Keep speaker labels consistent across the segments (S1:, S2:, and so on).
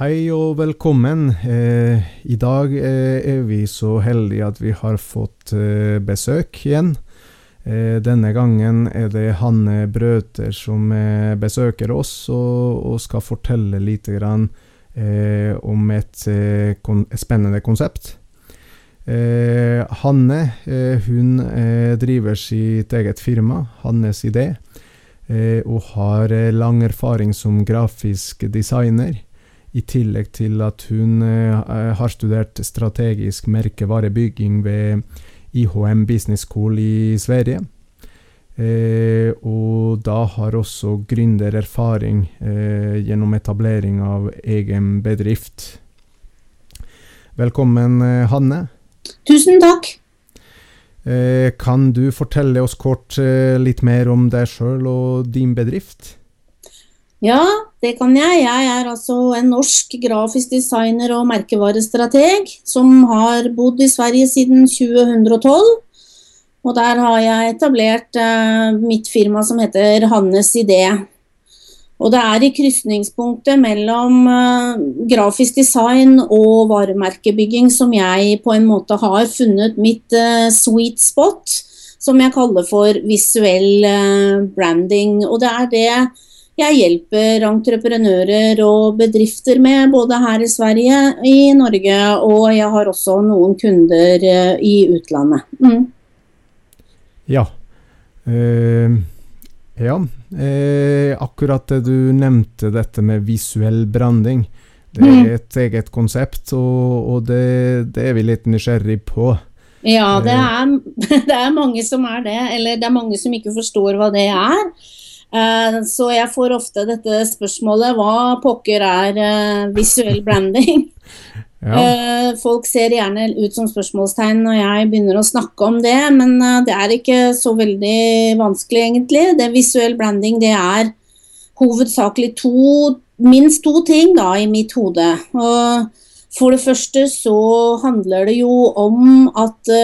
S1: Hei og velkommen. Eh, I dag eh, er vi så heldige at vi har fått eh, besøk igjen. Eh, denne gangen er det Hanne Brøter som eh, besøker oss og, og, skal fortelle litt grann, eh, om et, kon spennende konsept. Hanne hun driver sitt eget firma, Hannes Idé, og har lang erfaring som grafisk designer. I tillegg til at hun uh, har studert strategisk merkevarebygging ved IHM Business School i Sverige. Eh, og da har også gründererfaring eh, gjennom etablering av egen bedrift. Velkommen, Hanne.
S2: Tusen takk.
S1: kan du fortelle oss kort litt mer om deg sjøl og din bedrift?
S2: Ja, det kan jeg. Jeg er altså en norsk grafisk designer og merkevarestrateg som har bodd i Sverige siden 2012. Og der har jeg etablert eh, mitt firma som heter Hannes Idé. Og det er i krysningspunktet mellom eh, grafisk design og varemerkebygging som jeg på en måte har funnet mitt eh, sweet spot, som jeg kaller for visuell eh, branding. Og det er det jeg hjelper entreprenører og bedrifter med, både her i Sverige, i Norge, og jeg har også noen kunder eh, i utlandet. Mm.
S1: Ja. Eh, ja. Eh, akkurat det du nevnte, dette med visuell branding. Det er mm. et eget konsept, og, og det, det, er vi litt nysgjerrig på.
S2: Ja, det er, det er mange som er det. Eller det er mange som ikke forstår hva det er. Eh, så jeg får ofte dette spørsmålet hva pokker er eh, visuell branding? Ja. Eh, folk ser gjerne ut som spørsmålstegn når jeg begynner å snakke om det, men det er ikke så veldig vanskelig, egentlig. Det Visuell branding det er hovedsakelig to, minst to ting da, i mitt hode. Og for det første så handler det jo om at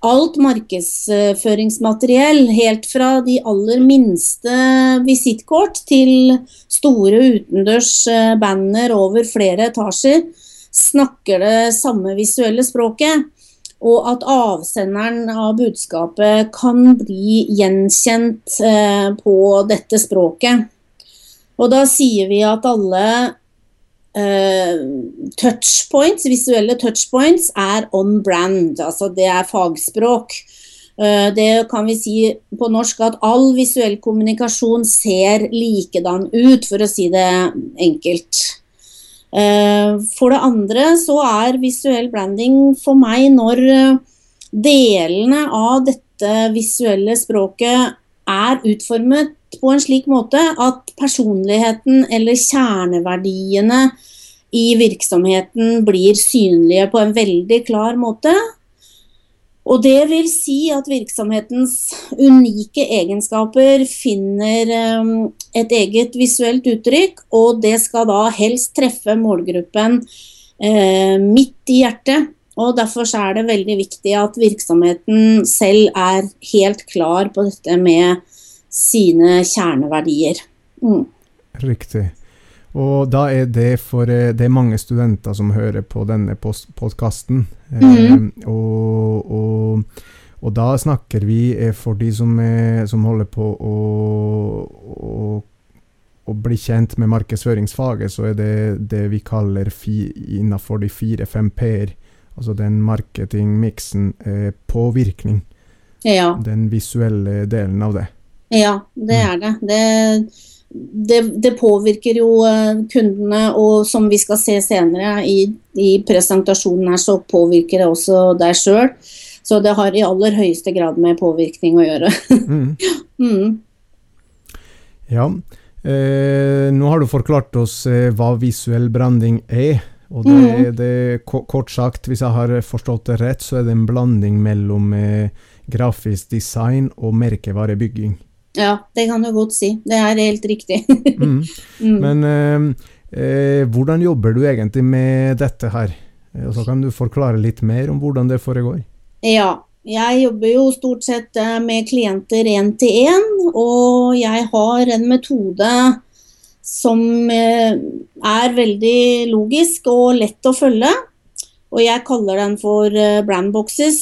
S2: alt markedsføringsmateriell, helt fra de aller minste visittkort til store utendørs eh, banner over flere etasjer, snakker det samme visuelle språket. Og at avsenderen av budskapet kan bli gjenkjent eh, på dette språket. Og da sier vi at alle touchpoints, visuelle touchpoints er on brand, altså det er fagspråk. Uh, det kan vi si på norsk at all visuell kommunikasjon ser likedan ut, for å si det enkelt. Uh, for det andre så er visuell branding for meg når delene av dette visuelle språket er utformet på en slik måte at personligheten eller kjerneverdiene i virksomheten blir synlige på en veldig klar måte. Og det vil si at virksomhetens unike egenskaper finner um, et eget visuelt uttrykk, og det skal da helst treffe målgruppen eh, midt i hjertet. Og Derfor er det veldig viktig at virksomheten selv er helt klar på dette med sine kjerneverdier. Mm.
S1: Riktig. Og da er det for eh, Det er mange studenter som hører på denne podkasten. Mm. Eh, og, og, og, da snakker vi eh, for de som, er, som holder på å, å, å, bli kjent med markedsføringsfaget, så er det det vi kaller fi, innenfor de fire-fem p-er. Altså den marketingmiksen er påvirkning.
S2: Ja.
S1: Den visuelle delen av det.
S2: Ja, det mm. er det. det. Det, det, påvirker jo eh, kundene, og som vi skal se senere i, i presentasjonen her, så påvirker det også deg sjøl. Så det har i aller høyeste grad med påvirkning å gjøre. mm. mm.
S1: Ja. Eh, nå har du forklart oss eh, hva visuell branding er. Og det, mm. det, kort sagt, hvis jeg har forstått det rett, så er det en blanding mellom eh, grafisk design og merkevarebygging.
S2: Ja, det kan du godt si. Det er helt riktig.
S1: mm. Mm. Men eh, eh, hvordan jobber du egentlig med dette her? Eh, og så kan du forklare litt mer om hvordan det foregår.
S2: Ja, jeg jobber jo stort sett eh, med klienter én til én, og jeg har en metode som er veldig logisk og lett å følge. Og jeg kaller den for brandboxes.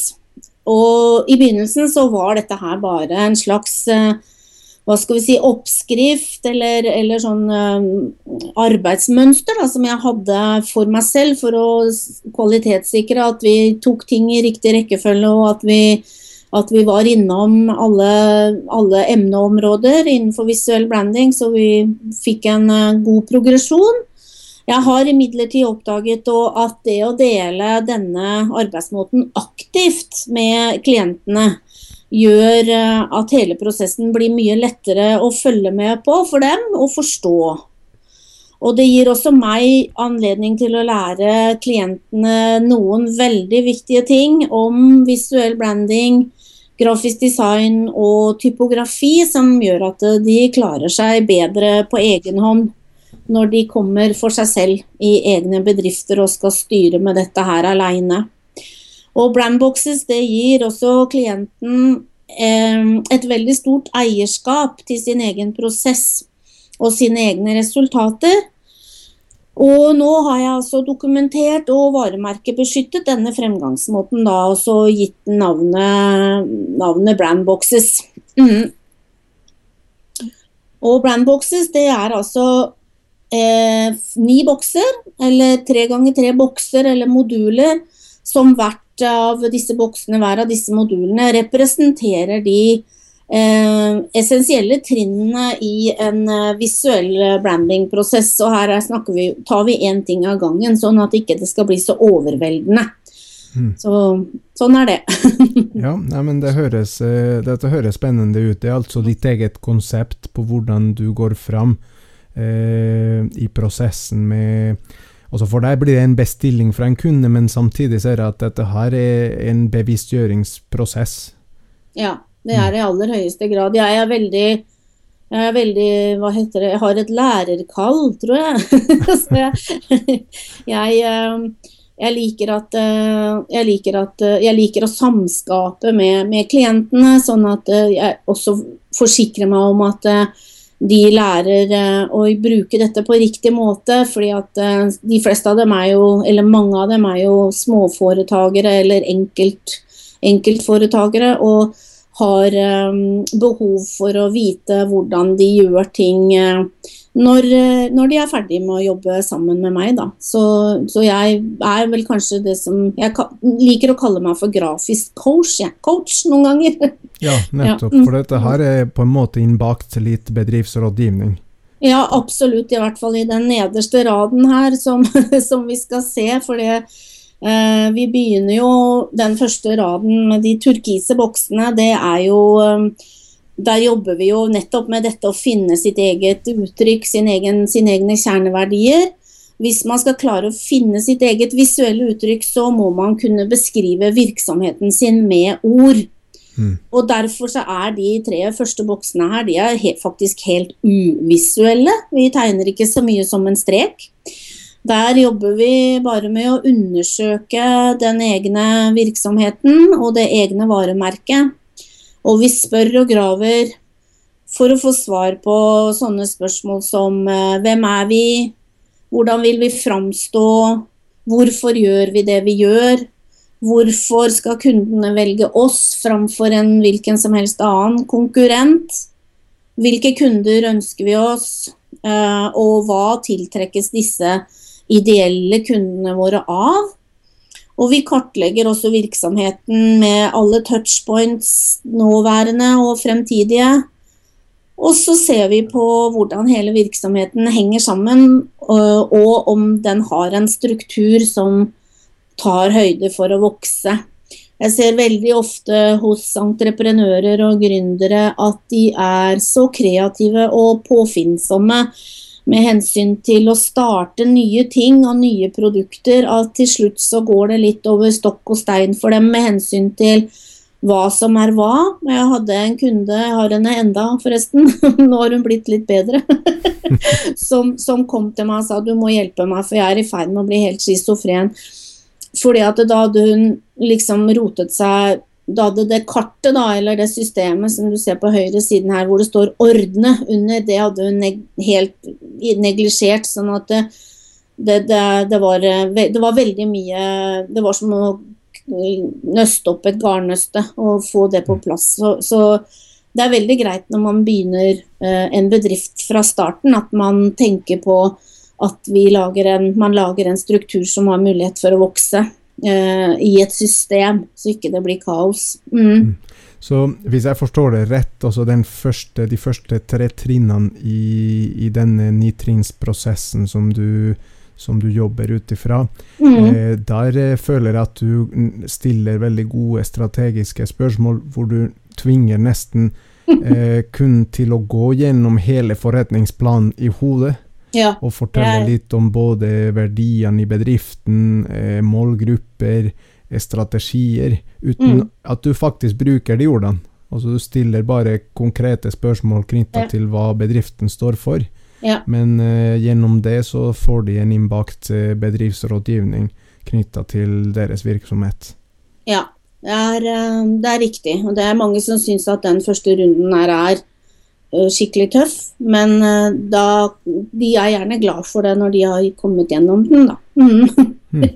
S2: Og i begynnelsen så var dette her bare en slags hva skal vi si, oppskrift eller, eller sånn arbeidsmønster da, som jeg hadde for meg selv for å kvalitetssikre at vi tok ting i riktig rekkefølge og at vi, at vi var innom alle, alle, emneområder innenfor visuell branding, så vi fikk en uh, god progresjon. Jeg har imidlertid oppdaget at det å dele denne arbeidsmåten aktivt med klientene, gjør eh, at hele prosessen blir mye lettere å følge med på for dem og forstå. Og det gir også meg anledning til å lære klientene noen veldig viktige ting om visuell branding, grafisk design og typografi, som gjør at de klarer seg bedre på egen hånd når de kommer for seg selv i egne bedrifter og skal styre med dette her aleine. Og brandboxes det gir også klienten eh, et veldig stort eierskap til sin egen prosess og sine egne resultater. Og nå har jeg altså dokumentert og varemerkebeskyttet denne fremgangsmåten, da, og så gitt navnet, navnet Brandboxes. Mm. Og Brandboxes det er altså eh, ni bokser, eller tre ganger tre bokser eller moduler, som hvert av disse boksene, hver av disse modulene, representerer de essensielle trinnene i en eh, visuell brandingprosess. Og her vi, tar vi én ting av gangen, sånn at ikke det skal bli så overveldende. Mm. Så, sånn er det.
S1: ja, nei, men det høres, Dette høres spennende ut. Det er altså ditt eget konsept på hvordan du går fram eh, i prosessen med Altså For deg blir det en bestilling fra en kunde, men samtidig ser jeg at dette her er en bevisstgjøringsprosess.
S2: Ja, det er det i aller høyeste grad. Jeg er veldig jeg er veldig Hva heter det Jeg har et lærerkall, tror jeg. Så jeg, jeg, eh, jeg, liker at, eh, jeg, liker at, eh, jeg liker å samskape med, med klientene, sånn at jeg også forsikrer meg om at de lærer å bruke dette på riktig måte. fordi at de fleste av dem er jo, eller mange av dem er jo småforetagere eller enkelt, enkeltforetakere. og har um, behov for å vite hvordan de gjør ting uh, når, når, de er ferdig med å jobbe sammen med meg. Så, så jeg er vel kanskje det som Jeg liker å kalle meg for grafisk coach, ja. coach noen ganger.
S1: Ja, nettopp. Ja. For dette her er på en måte innbakt litt bedriftsrådgivning.
S2: Ja, absolutt. I hvert fall i den nederste raden her som, som vi skal se. For det, eh, vi begynner jo den første raden med de turkise boksene. Det er jo eh, Der jobber vi jo nettopp med dette å finne sitt eget uttrykk, sin egen, sine egne kjerneverdier. Hvis man skal klare å finne sitt eget visuelle uttrykk, så må man kunne beskrive virksomheten sin med ord. Mm. Og Derfor så er de tre første boksene her de er he faktisk helt uvisuelle. Vi tegner ikke så mye som en strek. Der jobber vi bare med å undersøke den egne virksomheten og det egne varemerket. Og vi spør og graver for å få svar på sånne spørsmål som eh, hvem er vi, hvordan vil vi framstå, hvorfor gjør vi det vi gjør, Hvorfor skal kundene velge oss framfor en hvilken som helst annen konkurrent? Hvilke kunder ønsker vi oss, eh, og hva tiltrekkes disse ideelle kundene våre av? Og vi kartlegger også virksomheten med alle touchpoints, nåværende og fremtidige. Og så ser vi på hvordan hele virksomheten henger sammen, og om den har en struktur som tar høyde for å vokse. Jeg ser veldig ofte hos entreprenører og gründere at de er så kreative og påfinnsomme med hensyn til å starte nye ting og nye produkter at til slutt så går det litt over stokk og stein for dem med hensyn til hva som er hva. Jeg hadde en kunde, jeg har henne enda forresten, nå har hun blitt litt bedre, som, som kom til meg og sa du må hjelpe meg for jeg er i ferd med å bli helt schizofren. Fordi at da hadde hun liksom rotet seg du hadde det kartet, da, eller det systemet som du ser på høyre siden her, hvor det står 'ordne' under, det hadde hun neg helt neglisjert. Sånn at det, det, var, det var veldig mye Det var som å nøste opp et garnnøste og få det på plass. Så, så, det er veldig greit når man begynner eh, en bedrift fra starten, at man tenker på at lager en, man lager en struktur som har mulighet for å vokse eh, i et system, så ikke det blir kaos. Mm. mm.
S1: Så hvis jeg forstår det rett, altså første, de første tre trinnene i, i denne nitrinnsprosessen som du som du jobber ut ifra. Mm. Eh, der eh, føler jeg at du stiller veldig gode strategiske spørsmål, hvor du tvinger nesten eh, kun til å gå gjennom hele forretningsplanen i hodet. Ja. Og fortelle litt om både verdiene i bedriften, eh, målgrupper, eh, strategier, uten mm. at du faktisk bruker de ordene. Altså Du stiller bare konkrete spørsmål knytta ja. til hva bedriften står for. Ja. Men uh, gjennom det så får de en innbakt bedriftsrådgivning knytta til deres virksomhet.
S2: Ja, det er, det er, riktig. Og det er mange som syns at den første runden her er skikkelig tøff. Men da, de er gjerne glad for det når de har kommet gjennom den, da. Mm.
S1: mm.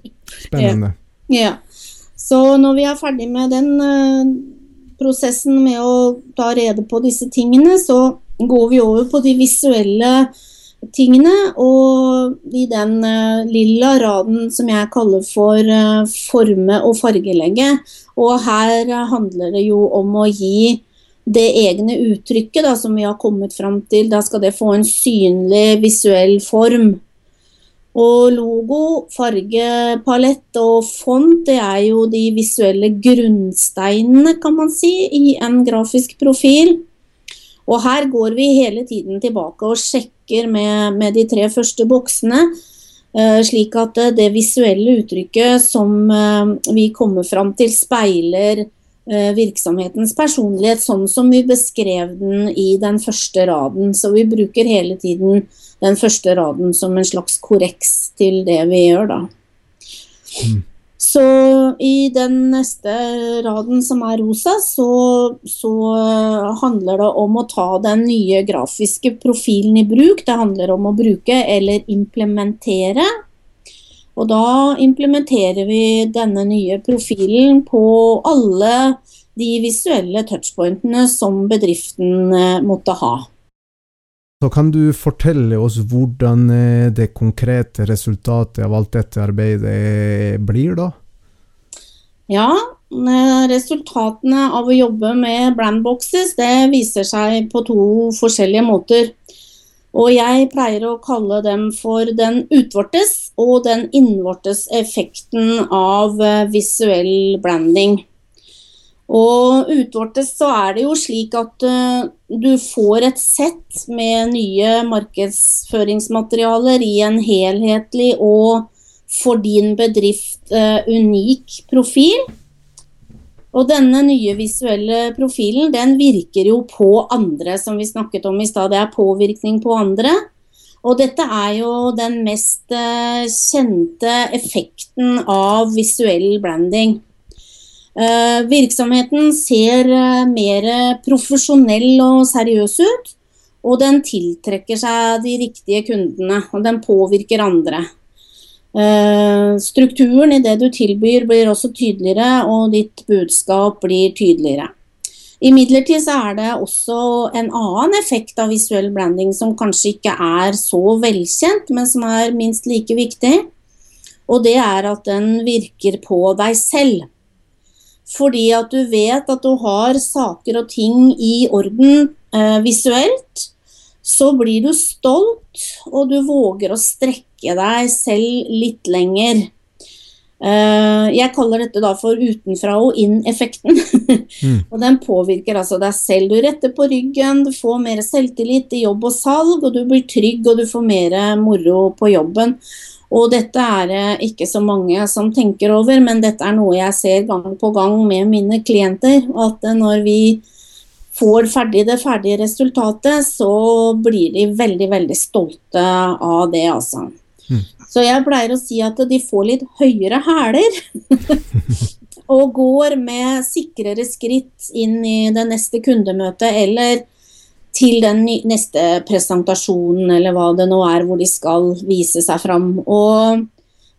S1: Spennende.
S2: ja. Så når vi er ferdig med den prosessen med å ta rede på disse tingene, så går vi over på de visuelle tingene. Og i den uh, lilla raden som jeg kaller for uh, forme og fargelegge. Og her handler det jo om å gi det egne uttrykket da, som vi har kommet fram til. Da skal det få en synlig visuell form. Og logo, fargepalett og font det er jo de visuelle grunnsteinene, kan man si, i en grafisk profil. Og her går vi hele tiden tilbake og sjekker med, med de tre første boksene. Uh, slik at uh, det visuelle uttrykket som uh, vi kommer fram til, speiler virksomhetens personlighet sånn som vi beskrev den i den første raden. Så vi bruker hele tiden den første raden som en slags korreks til det vi gjør, da. Mm. Så i den neste raden som er rosa, så, så, handler det om å ta den nye grafiske profilen i bruk. Det handler om å bruke eller implementere. Og da implementerer vi denne nye profilen på alle de visuelle touchpointene som bedriften eh, måtte ha.
S1: Så kan du fortelle oss hvordan eh, det konkrete resultatet av alt dette arbeidet blir, da?
S2: Ja, eh, resultatene av å jobbe med brandboxes det viser seg på to forskjellige måter. Og jeg pleier å kalle dem for den utvortes og den innvortes effekten av eh, visuell branding. Og utvortes så er det jo slik at uh, du får et sett med nye markedsføringsmaterialer i en helhetlig og for din bedrift uh, unik profil. Og denne nye visuelle profilen den virker jo på andre, som vi snakket om i stad. Det er påvirkning på andre. Og dette er jo den mest uh, kjente effekten av visuell branding. Uh, virksomheten ser uh, mer profesjonell og seriøs ut, og den tiltrekker seg de riktige kundene, og den påvirker andre. Strukturen i det du tilbyr blir også tydeligere, og ditt budskap blir tydeligere. Imidlertid så er det også en annen effekt av visuell branding som kanskje ikke er så velkjent, men som er minst like viktig. Og det er at den virker på deg selv. Fordi at du vet at du har saker og ting i orden eh, visuelt. Så blir du stolt, og du våger å strekke deg selv litt lenger. Uh, jeg kaller dette da for utenfra og inn-effekten. mm. og Den påvirker altså deg selv. Du retter på ryggen, du får mer selvtillit i jobb og salg, og du blir trygg og du får mer moro på jobben. Og dette er det ikke så mange som tenker over, men dette er noe jeg ser gang på gang med mine klienter. At når vi får ferdig det ferdige resultatet, så blir de veldig, veldig stolte av det, altså. Så jeg pleier å si at de får litt høyere hæler. og går med sikrere skritt inn i det neste kundemøtet eller til den neste presentasjonen, eller hva det nå er, hvor de skal vise seg fram. Og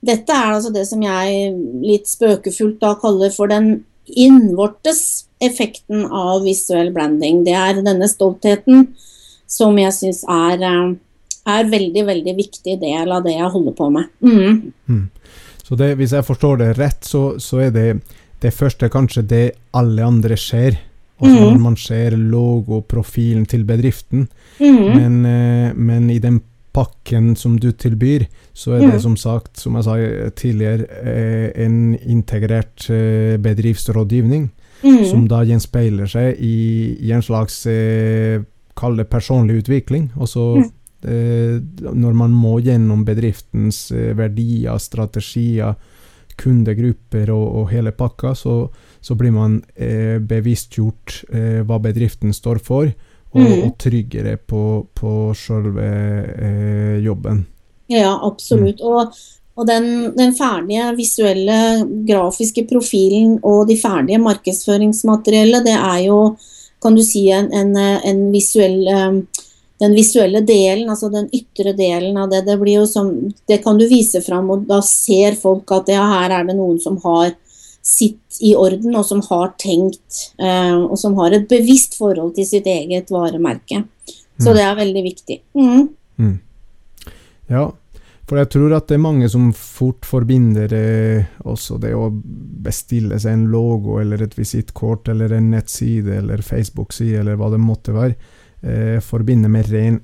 S2: dette er altså det som jeg litt spøkefullt da kaller for den innvortes effekten av visuell branding. Det er denne stoltheten som jeg syns er, eh, er veldig, veldig viktig del av det jeg holder på med. Mm.
S1: Mm. Så det, hvis jeg forstår det rett, så, så, er det det første kanskje det alle andre ser. Altså mm. når man ser logoprofilen til bedriften. Mm. Men, eh, men, i den pakken som du tilbyr, så er det mm. som sagt, som jeg sa tidligere, eh, en integrert eh, bedriftsrådgivning. Mm. Som da gjenspeiler seg i, i en slags Kall det personlig utvikling. Og så mm. Eh, når man må gjennom bedriftens eh, verdier, strategier, kundegrupper og, og hele pakka, så, så blir man eh, bevisstgjort eh, hva bedriften står for, og, mm. og tryggere på, på selve eh, jobben.
S2: Ja, absolutt. Mm. Og, og den, den, ferdige visuelle, grafiske profilen og de ferdige markedsføringsmateriellet, det er jo, kan du si, en, en, en visuell um, den visuelle delen, altså den ytre delen av det, det, blir jo som, det kan du vise fram, og da ser folk at ja, her er det noen som har sitt i orden, og som har tenkt, eh, og som har et bevisst forhold til sitt eget varemerke. Så mm. det er veldig viktig. Mm. Mm.
S1: Ja, for jeg tror at det er mange som fort forbinder eh, også det å bestille seg en logo eller et visittkort eller en nettside eller Facebook-side eller hva det måtte være eh, forbinder med ren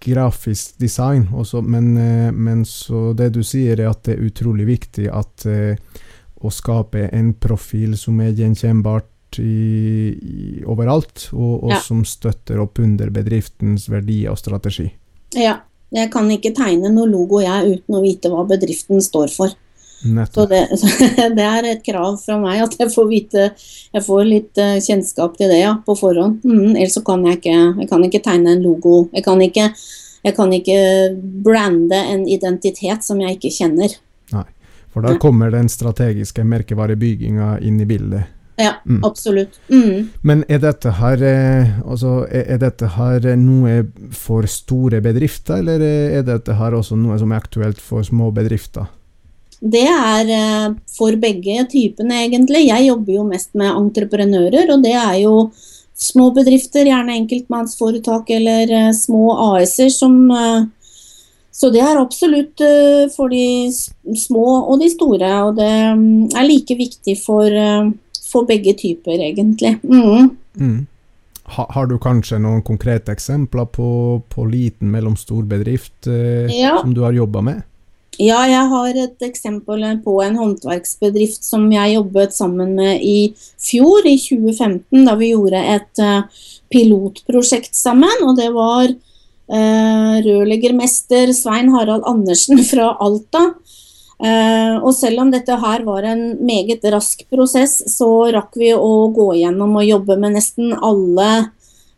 S1: grafisk design. Også, men, eh, men, så det du sier, er at det er utrolig viktig at eh, å skape en profil som er gjenkjennbart i, i, overalt, og, og ja. som støtter opp under bedriftens verdier og strategi.
S2: Ja. Jeg kan ikke tegne noe logo jeg uten å vite hva bedriften står for. Så det, det, er et krav fra meg at jeg får vite Jeg får litt uh, kjennskap til det ja, på forhånd. Mm, ellers så kan jeg ikke Jeg kan ikke tegne en logo. Jeg kan ikke, jeg kan ikke brande en identitet som jeg ikke kjenner.
S1: Nei, for da kommer den strategiske merkevarebygginga inn i bildet.
S2: Ja, mm. absolutt. Mm.
S1: Men er dette, her, eh, altså, er dette her noe for store bedrifter, eller er dette her også noe som er aktuelt for små bedrifter?
S2: Det er eh, for begge typene, egentlig. Jeg jobber jo mest med entreprenører, og det er jo små bedrifter, gjerne enkeltmannsforetak eller eh, små AS-er som eh, Så det er absolutt for de små og de store, og det mm, er like viktig for, for begge typer, egentlig. Mm. Mm.
S1: Har du kanskje noen konkrete eksempler på, på liten, mellomstor bedrift eh, ja. som du har jobba med?
S2: Ja, jeg har et eksempel på en håndverksbedrift som jeg jobbet sammen med i fjor, i 2015, da vi gjorde et uh, pilotprosjekt sammen. Og det var eh, rørleggermester Svein Harald Andersen fra Alta. Eh, og selv om dette her var en meget rask prosess, så rakk vi å gå gjennom og jobbe med nesten alle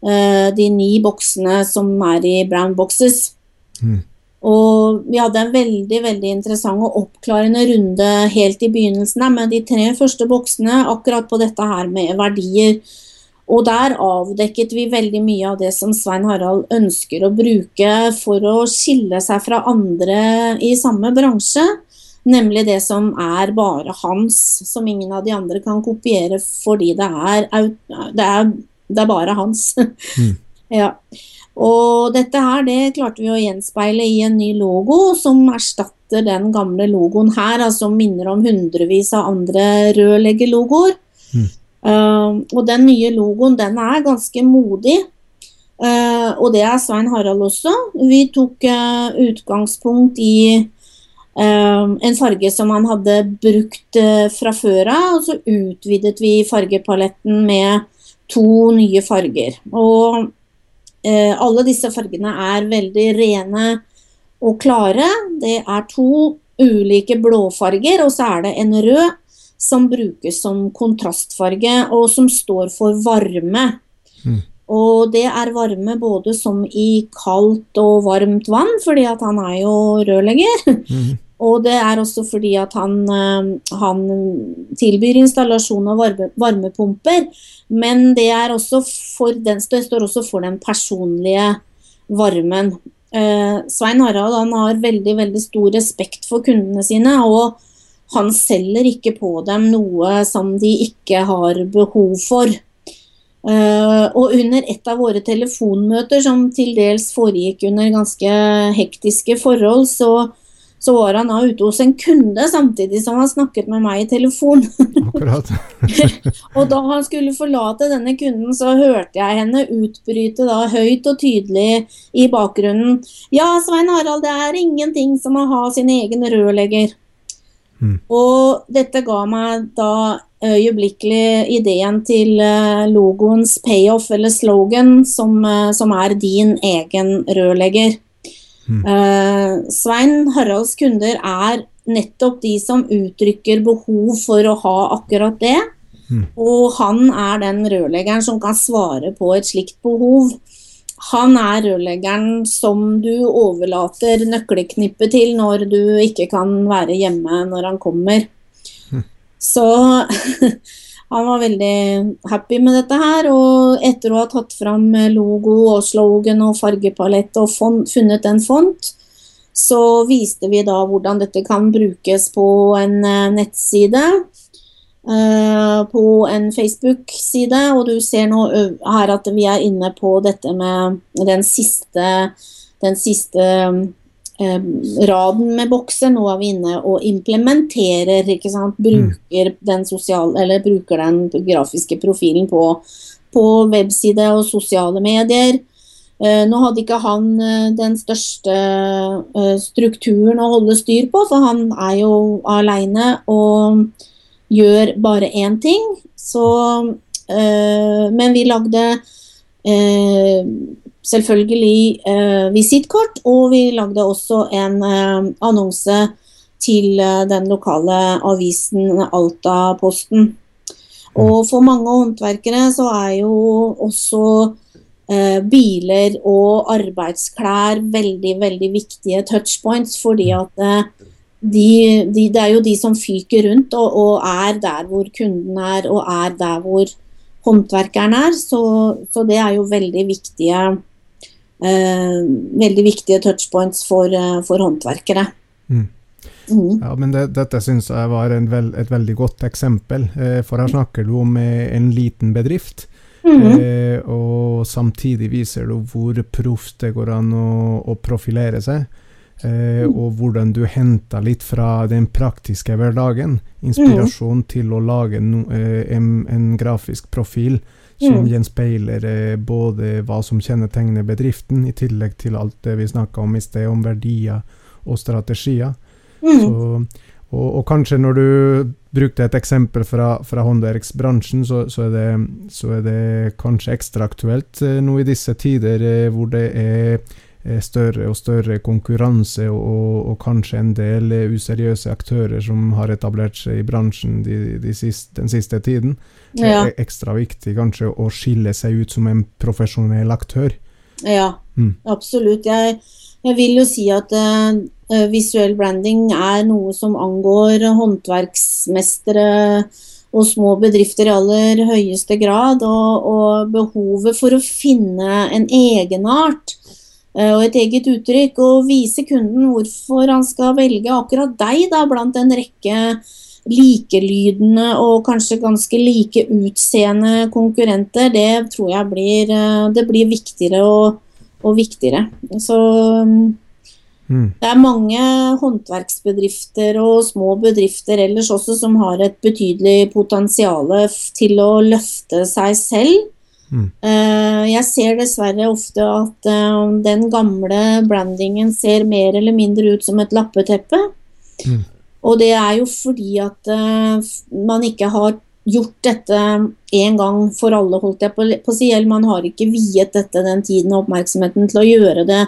S2: de ni boksene som er i brown boxes. Mm. Og vi hadde en veldig veldig interessant og oppklarende runde helt i begynnelsen med de tre første boksene akkurat på dette her med verdier. Og der avdekket vi veldig mye av det som Svein Harald ønsker å bruke for å skille seg fra andre i samme bransje. Nemlig det som er bare hans, som ingen av de andre kan kopiere fordi det er, det er, det er bare hans. Mm. ja. Og dette her, det klarte vi å gjenspeile i en ny logo som erstatter den gamle logoen her, altså minner om hundrevis av andre rørleggerlogoer. Mm. Uh, og den nye logoen, den er ganske modig. Uh, og det er Svein Harald også. Vi tok uh, utgangspunkt i en farge som han hadde brukt fra før av, og så utvidet vi fargepaletten med to nye farger. Og Eh, alle disse fargene er veldig rene og klare. Det er to ulike blåfarger, og så er det en rød som brukes som kontrastfarge, og som står for varme. Mm. Og det er varme både som i kaldt og varmt vann, fordi at han er jo rørlegger. Mm. Og det er også fordi at han, han tilbyr installasjon av varme, varmepumper. Men det, for den, det står også for den personlige varmen. Svein Harald han har veldig, veldig stor respekt for kundene sine. og han selger ikke på dem noe som de ikke har behov for. Uh, og under et av våre telefonmøter, som til dels foregikk under ganske hektiske forhold, så, så var han da ute hos en kunde samtidig som han snakket med meg i telefon. Akkurat. og da han skulle forlate denne kunden, så hørte jeg henne utbryte da høyt og tydelig i bakgrunnen. Ja, Svein Harald, det er ingenting som å ha sin egen rørlegger. Mm. Og dette ga meg da øyeblikkelig ideen til eh, logoens payoff, eller slogan, som, eh, som er 'din egen rørlegger'. Mm. Uh, Svein Haralds kunder er nettopp de som uttrykker behov for å ha akkurat det. Mm. Og han er den rørleggeren som kan svare på et slikt behov. Han er rørleggeren som du overlater nøkkelknippet til når du ikke kan være hjemme når han kommer. Mm. Så han var veldig happy med dette her. Og etter å ha tatt fram logo og slogan og fargepalett og font, funnet en font, så viste vi da hvordan dette kan brukes på en eh, nettside. Uh, på en Facebook-side, og du ser nå her at vi er inne på dette med den siste, den siste raden med bokser. Nå er vi inne og implementerer, ikke sant. Bruker mm. den, sosial, eller bruker den grafiske profilen på, på webside og sosiale medier. Uh, nå hadde ikke han uh, den største strukturen å holde styr på, for han er jo aleine. Og gjør bare én ting. Så øh, Men vi lagde selvfølgelig øh, visittkort, og vi lagde også en annonse til den lokale avisen Alta-posten. Og for mange håndverkere så er jo også biler og arbeidsklær veldig, veldig viktige touchpoints, fordi at de, de, det er jo de som fyker rundt og, og, er der hvor kunden er, og er der hvor håndverkeren er. Så, så det er jo veldig viktige, eh, veldig viktige touchpoints for, eh, for håndverkere. Mm.
S1: Mm. Ja, men det, Dette syns jeg var veld, et veldig godt eksempel. Eh, for her snakker du om eh, en liten bedrift. Mm. Eh, og samtidig viser du hvor proft det går an å, å profilere seg. Eh, og hvordan du henter litt fra den praktiske hverdagen inspirasjon mm. til å lage no, eh, en, en, grafisk profil som mm. gjenspeiler eh, både hva som kjennetegner bedriften, i tillegg til alt det vi snakka om i sted, om verdier og strategier. Mm. Så, og, og, kanskje når du brukte et eksempel fra, fra håndverksbransjen, så, så, er det, så, er det, kanskje ekstra aktuelt eh, nå i disse tider eh, hvor det er større og større konkurranse og, og, kanskje en del eh, useriøse aktører som har etablert seg i bransjen de, de siste, den siste tiden. Det er ekstra viktig kanskje å skille seg ut som en profesjonell aktør.
S2: Ja, mm. absolutt. Jeg, jeg, vil jo si at uh, visuell branding er noe som angår håndverksmestere og små bedrifter i aller høyeste grad. Og, og behovet for å finne en egenart Eh, og et eget uttrykk, og vise kunden hvorfor han skal velge akkurat deg da, blant en rekke likelydende og kanskje ganske like utseende konkurrenter, det tror jeg blir, eh, det blir viktigere og, og viktigere. Så mm. det er mange håndverksbedrifter og små bedrifter ellers også som har et betydelig potensial til å løfte seg selv Mm. Uh, jeg ser dessverre ofte at uh, den gamle brandingen ser mer eller mindre ut som et lappeteppe. Mm. Og det er jo fordi at uh, man ikke har gjort dette en gang for alle, holdt jeg på, på å si. Eller man har ikke viet dette den tiden og oppmerksomheten til å gjøre det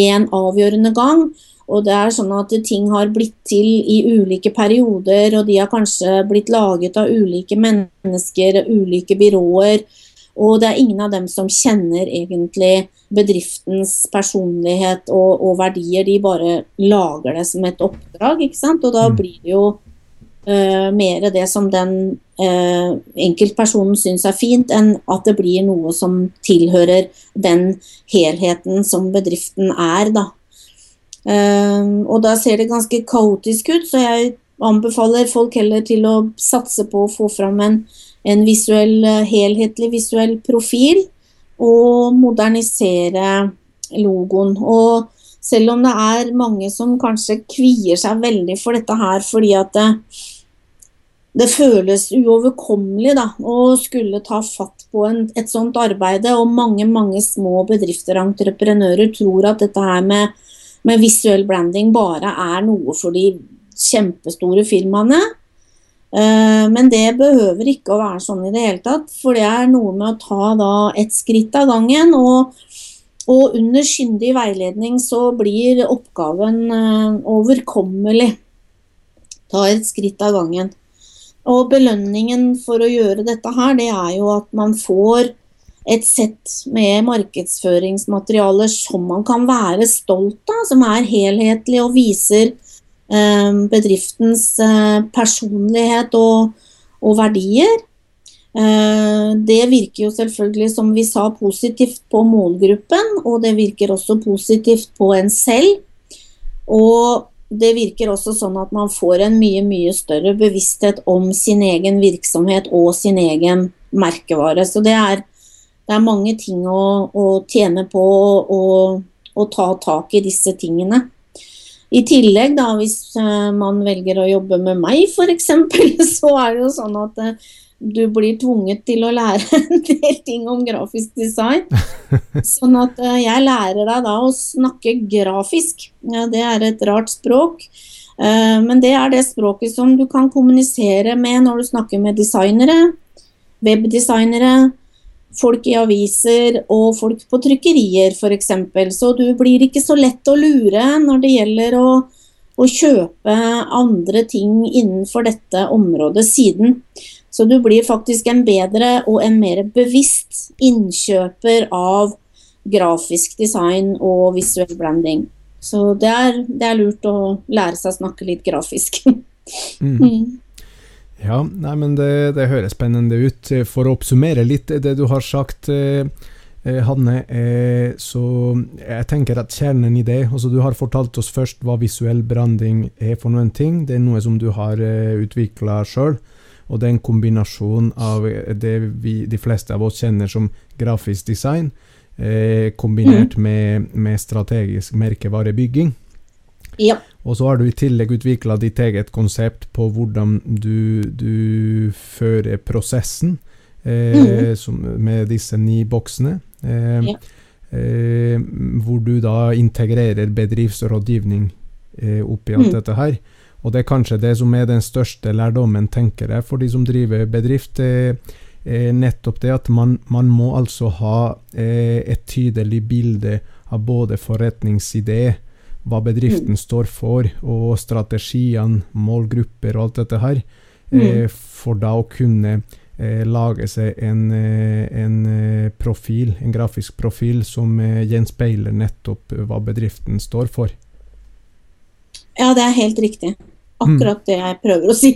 S2: en avgjørende gang. Og det er sånn at ting har blitt til i ulike perioder, og de har kanskje blitt laget av ulike mennesker, ulike byråer Og det er ingen av dem som kjenner egentlig bedriftens personlighet og, og verdier. De bare lager det som et oppdrag, ikke sant. Og da
S1: Mm.
S2: blir det jo uh, mer det som den uh, enkeltpersonen syns er fint, enn at det blir noe som tilhører den helheten som bedriften er, da. Uh, og da ser det ganske kaotisk ut, så jeg anbefaler folk heller til å satse på å få fram en, en visuell, eh, helhetlig visuell profil, og modernisere logoen. Og selv om det er mange som kanskje kvier seg veldig for dette her fordi at det, det føles uoverkommelig da, å skulle ta fatt på en, et sånt arbeid, og mange mange små bedrifter og entreprenører tror at dette her med med visuell branding bare er noe for de kjempestore firmaene. Eh, Men det behøver ikke å være sånn i det hele tatt, for det er noe med å ta da ett skritt av gangen. Og, og under kyndig veiledning så blir oppgaven eh, overkommelig. Ta et skritt av gangen. Og belønningen for å gjøre dette her, det er jo at man får et sett med markedsføringsmaterialer som man kan være stolt av, som er helhetlig og viser bedriftens eh, personlighet og, og verdier. Eh, det virker jo selvfølgelig, som vi sa, positivt på målgruppen, og det virker også positivt på en selv. Og det virker også sånn at man får en mye, mye større bevissthet om sin egen virksomhet og sin egen merkevare. Så det er, det er mange ting å, å tjene på å ta tak i disse tingene. I tillegg, da, hvis eh, man velger å jobbe med meg f.eks., så er det jo sånn at eh, du blir tvunget til å lære en del ting om grafisk design. Sånn at eh, jeg lærer deg da å snakke grafisk. Det er et rart språk. Men det er det språket som du kan kommunisere med når du snakker med designere, webdesignere, folk i aviser og folk på trykkerier f.eks. Så du blir ikke så lett å lure når det gjelder å, å kjøpe andre ting innenfor dette området siden. Så du blir faktisk en bedre og en mer bevisst innkjøper av grafisk design og visuell branding. Så det er, det er lurt å lære seg å snakke litt grafisk.
S1: Mm.
S2: Mm.
S1: Ja, nei, men det, det høres spennende ut. For å oppsummere litt det du har sagt, eh, eh, Hanne, eh, så jeg tenker at kjernen i det altså Du har fortalt oss først hva visuell branding er for noen ting. Det er noe som du har eh, utvikla sjøl. Og det er en kombinasjon av det vi, de fleste av oss kjenner som grafisk design, eh, kombinert med, med strategisk merkevarebygging.
S2: Ja.
S1: Og så har du i tillegg utvikla ditt eget konsept på hvordan du, du fører prosessen eh,
S2: mm.
S1: som, med disse ni boksene. Eh,
S2: Ja.
S1: eh, hvor du da integrerer bedriftsrådgivning eh, oppi alt
S2: mm.
S1: dette her. Og det er kanskje det som er den største lærdommen, tenker jeg, for de som driver bedrift. Eh, eh, nettopp det at man, man må altså ha et tydelig bilde av både forretningsidé, hva bedriften står for, og strategiene, målgrupper og alt dette her, eh, for da å kunne eh, lage seg en, eh, en eh, profil, en grafisk profil som eh, gjenspeiler nettopp hva bedriften står for.
S2: ja, det er helt riktig. Akkurat det jeg prøver å si.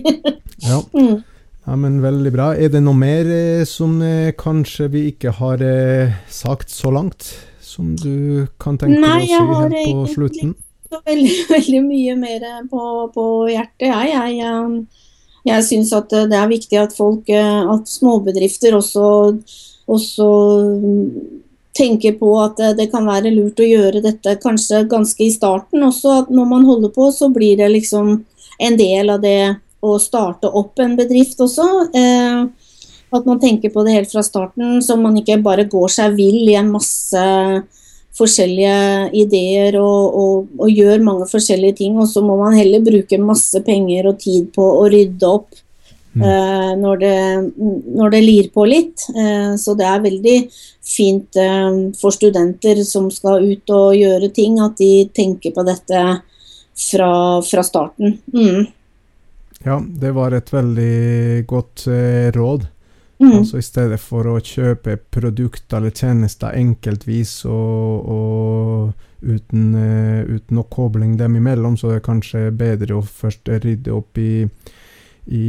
S1: Ja.
S2: Mm.
S1: Ja, men Veldig bra. Er det noe mer eh, som eh, kanskje vi ikke har eh, sagt så langt, som du kan tenke
S2: Nei,
S1: deg å si
S2: på
S1: helt på
S2: egentlig
S1: har
S2: Så veldig, veldig mye mer på, på hjertet, jeg. Jeg, jeg, jeg syns at det er viktig at folk, eh, at småbedrifter også, også mm, tenker på at det- det kan være lurt å gjøre dette kanskje ganske i starten også. At når man holder på, så blir det liksom en del av det å starte opp en bedrift også. Eh, at man tenker på det helt fra starten, så man ikke bare går seg vill i en masse forskjellige ideer og, og, og gjør mange forskjellige ting. Og så må man heller bruke masse penger og tid på å rydde opp
S1: Mm.
S2: uh, når, det, når det lir på litt. Uh, så det er veldig fint uh, for studenter som skal ut og gjøre ting, at de tenker på dette fra, fra starten. Mm.
S1: Ja, det var et veldig godt råd.
S2: Mm.
S1: Altså I stedet for å kjøpe produkter eller tjenester enkeltvis og, og uten, uh, uten noe kobling dem imellom, så er det kanskje bedre å først rydde opp i, i,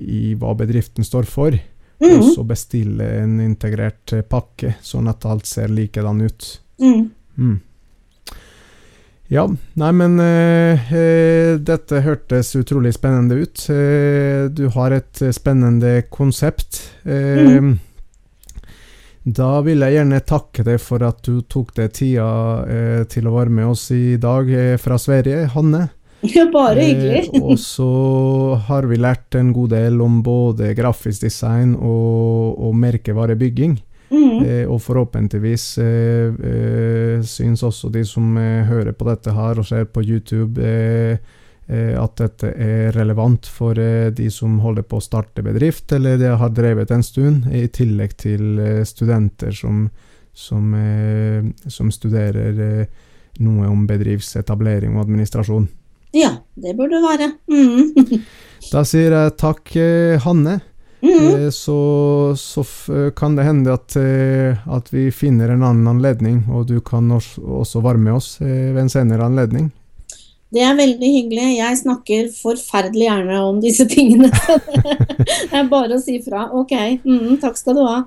S1: i hva bedriften står for, og
S2: Mm.
S1: så bestille en integrert pakke, sånn at alt ser likedan ut.
S2: Mm.
S1: Mm. Ja, nei, men eh, eh, dette hørtes utrolig spennende ut. Eh, du har et spennende konsept. Eh, Da vil jeg gjerne takke deg for at du tok deg tida eh, til å være med oss i dag eh, fra Sverige, Hanne.
S2: Bare hyggelig.
S1: Og så har vi lært en god del om både grafisk design og, og merkevarebygging.
S2: Mm.
S1: Eh, og forhåpentligvis eh, eh, syns også de som eh, hører på dette her og ser på YouTube, at dette er relevant for de som holder på å starte bedrift, eller de har drevet en stund, i tillegg til studenter som, som, eh, som studerer noe om bedriftsetablering og administrasjon.
S2: Ja, det burde det være. Mm.
S1: Da sier jeg takk, Hanne.
S2: Mm.
S1: Eh, Så, så f kan det hende at, eh, at vi finner en annen anledning, og du kan også, også være med oss eh, ved en senere anledning.
S2: Det er veldig hyggelig. Jeg snakker forferdelig gjerne om disse tingene. det er bare å si fra. Ok, mm, takk skal du ha.